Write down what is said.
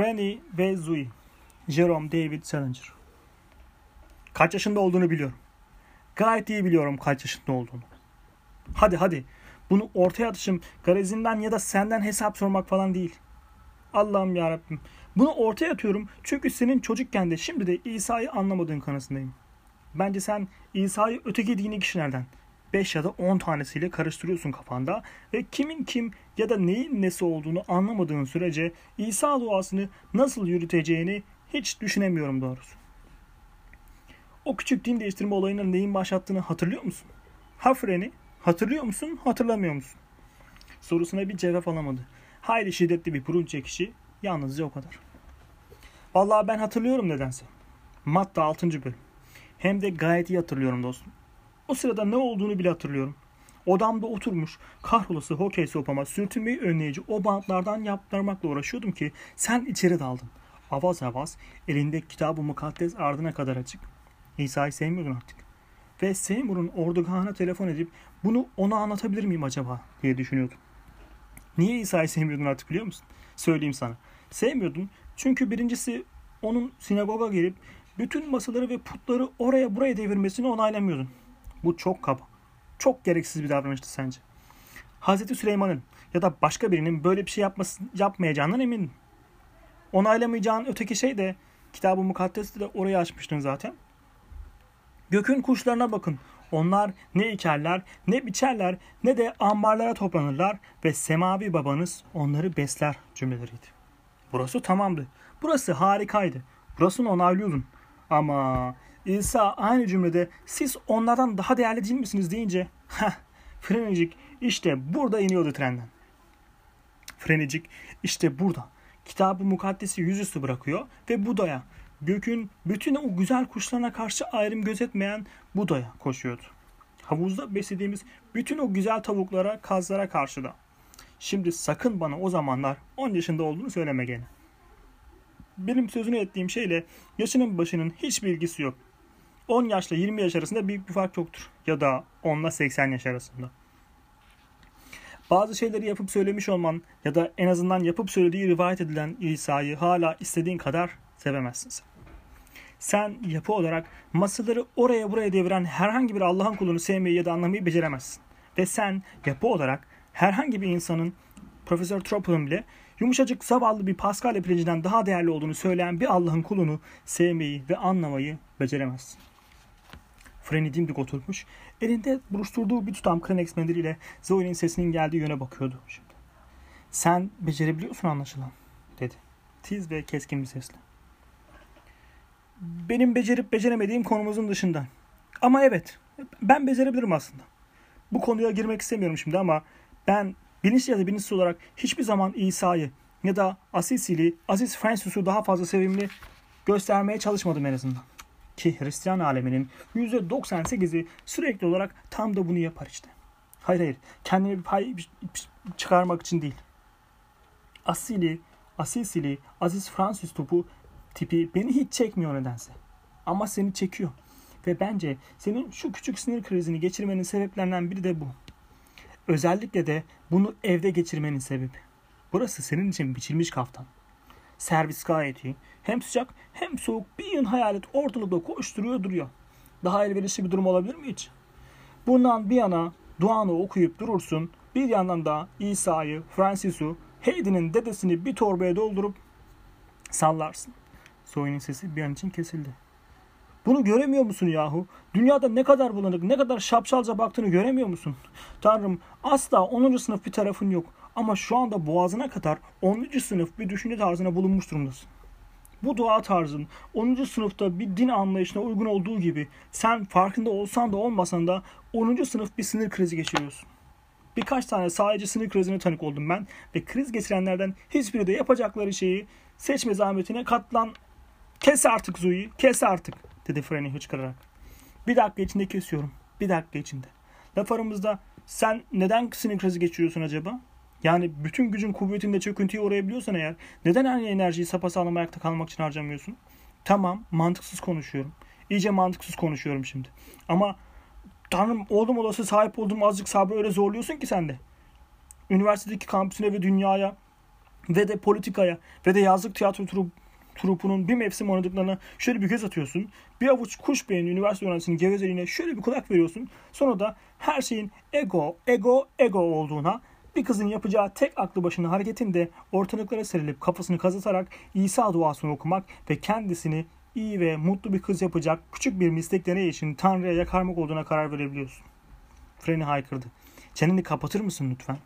Franny ve Zoe. Jerome David Salinger. Kaç yaşında olduğunu biliyorum. Gayet iyi biliyorum kaç yaşında olduğunu. Hadi hadi. Bunu ortaya atışım garazinden ya da senden hesap sormak falan değil. Allah'ım ya Bunu ortaya atıyorum çünkü senin çocukken de şimdi de İsa'yı anlamadığın kanısındayım. Bence sen İsa'yı öteki dini kişilerden 5 ya da 10 tanesiyle karıştırıyorsun kafanda ve kimin kim ya da neyin nesi olduğunu anlamadığın sürece İsa duasını nasıl yürüteceğini hiç düşünemiyorum doğrusu. O küçük din değiştirme olayının neyin başlattığını hatırlıyor musun? Ha freni hatırlıyor musun hatırlamıyor musun? Sorusuna bir cevap alamadı. Hayli şiddetli bir burun çekişi yalnızca o kadar. Vallahi ben hatırlıyorum nedense. Matta 6. bölüm. Hem de gayet iyi hatırlıyorum dostum. O sırada ne olduğunu bile hatırlıyorum. Odamda oturmuş kahrolası hokey sopama sürtünmeyi önleyici o bantlardan yaptırmakla uğraşıyordum ki sen içeri daldın. Avaz avaz elinde kitabı mukaddes ardına kadar açık. İsa'yı sevmiyordun artık. Ve Seymour'un ordugahına telefon edip bunu ona anlatabilir miyim acaba diye düşünüyordum. Niye İsa'yı sevmiyordun artık biliyor musun? Söyleyeyim sana. Sevmiyordun çünkü birincisi onun sinagoga gelip bütün masaları ve putları oraya buraya devirmesini onaylamıyordun. Bu çok kaba. Çok gereksiz bir davranıştı sence. Hazreti Süleyman'ın ya da başka birinin böyle bir şey yapması, yapmayacağından eminim. Onaylamayacağın öteki şey de kitabı mukaddesi de oraya açmıştın zaten. Gökün kuşlarına bakın. Onlar ne ikerler, ne biçerler, ne de ambarlara toplanırlar ve semavi babanız onları besler cümleleriydi. Burası tamamdı. Burası harikaydı. Burasını onaylıyordun. Ama İsa aynı cümlede siz onlardan daha değerli değil misiniz deyince heh, Frenicik işte burada iniyordu trenden. Frenicik işte burada. Kitabı mukaddesi yüzüstü bırakıyor ve Buda'ya, gökün bütün o güzel kuşlarına karşı ayrım gözetmeyen Buda'ya koşuyordu. Havuzda beslediğimiz bütün o güzel tavuklara, kazlara karşı da. Şimdi sakın bana o zamanlar 10 yaşında olduğunu söyleme gene. Benim sözünü ettiğim şeyle yaşının başının hiçbir ilgisi yok. 10 yaşla 20 yaş arasında büyük bir fark yoktur. Ya da 10 ile 80 yaş arasında. Bazı şeyleri yapıp söylemiş olman ya da en azından yapıp söylediği rivayet edilen İsa'yı hala istediğin kadar sevemezsin sen. Sen yapı olarak masaları oraya buraya deviren herhangi bir Allah'ın kulunu sevmeyi ya da anlamayı beceremezsin. Ve sen yapı olarak herhangi bir insanın Profesör Tropol'un bile yumuşacık zavallı bir Pascal pirincinden daha değerli olduğunu söyleyen bir Allah'ın kulunu sevmeyi ve anlamayı beceremezsin. Freni dimdik oturmuş. Elinde buruşturduğu bir tutam Kleenex mendiliyle Zoe'nin sesinin geldiği yöne bakıyordu şimdi. Sen becerebiliyorsun anlaşılan dedi. Tiz ve keskin bir sesle. Benim becerip beceremediğim konumuzun dışında. Ama evet ben becerebilirim aslında. Bu konuya girmek istemiyorum şimdi ama ben bilinçli ya da bilinçsiz olarak hiçbir zaman İsa'yı ya da Asisili, Aziz Francis'u daha fazla sevimli göstermeye çalışmadım en azından ki Hristiyan aleminin %98'i sürekli olarak tam da bunu yapar işte. Hayır hayır. Kendine bir pay çıkarmak için değil. Asili, Asisili, Aziz Francis topu tipi beni hiç çekmiyor nedense. Ama seni çekiyor. Ve bence senin şu küçük sinir krizini geçirmenin sebeplerinden biri de bu. Özellikle de bunu evde geçirmenin sebebi. Burası senin için biçilmiş kaftan. Servis gayet iyi. Hem sıcak hem soğuk bir yığın hayalet ortalıkta koşturuyor duruyor. Daha elverişli bir durum olabilir mi hiç? Bundan bir yana duanı okuyup durursun. Bir yandan da İsa'yı, Francis'u, Heidi'nin dedesini bir torbaya doldurup sallarsın. Zoe'nin sesi bir an için kesildi. Bunu göremiyor musun yahu? Dünyada ne kadar bulanık, ne kadar şapşalca baktığını göremiyor musun? Tanrım asla 10. sınıf bir tarafın yok. Ama şu anda boğazına kadar 10. sınıf bir düşünce tarzına bulunmuş durumdasın. Bu dua tarzın 10. sınıfta bir din anlayışına uygun olduğu gibi sen farkında olsan da olmasan da 10. sınıf bir sinir krizi geçiriyorsun. Birkaç tane sadece sinir krizine tanık oldum ben ve kriz geçirenlerden hiçbiri de yapacakları şeyi seçme zahmetine katlan kes artık Zuyi kes artık dedi Freni hıçkırarak. Bir dakika içinde kesiyorum. Bir dakika içinde. Laf aramızda sen neden sinir krizi geçiriyorsun acaba? Yani bütün gücün kuvvetinde çöküntüye uğrayabiliyorsan eğer neden aynı enerjiyi sapasağlam ayakta kalmak için harcamıyorsun? Tamam mantıksız konuşuyorum. İyice mantıksız konuşuyorum şimdi. Ama Tanrım oldum olası sahip olduğum azıcık sabrı öyle zorluyorsun ki sen de. Üniversitedeki kampüsüne ve dünyaya ve de politikaya ve de yazlık tiyatro trup, trupunun bir mevsim oynadıklarına şöyle bir göz atıyorsun. Bir avuç kuş beyni üniversite öğrencisinin gevezeliğine şöyle bir kulak veriyorsun. Sonra da her şeyin ego, ego, ego olduğuna bir kızın yapacağı tek aklı başına hareketin de ortalıklara serilip kafasını kazıtarak İsa duasını okumak ve kendisini iyi ve mutlu bir kız yapacak küçük bir mistik deney için Tanrı'ya yakarmak olduğuna karar verebiliyorsun. Freni haykırdı. Çeneni kapatır mısın lütfen?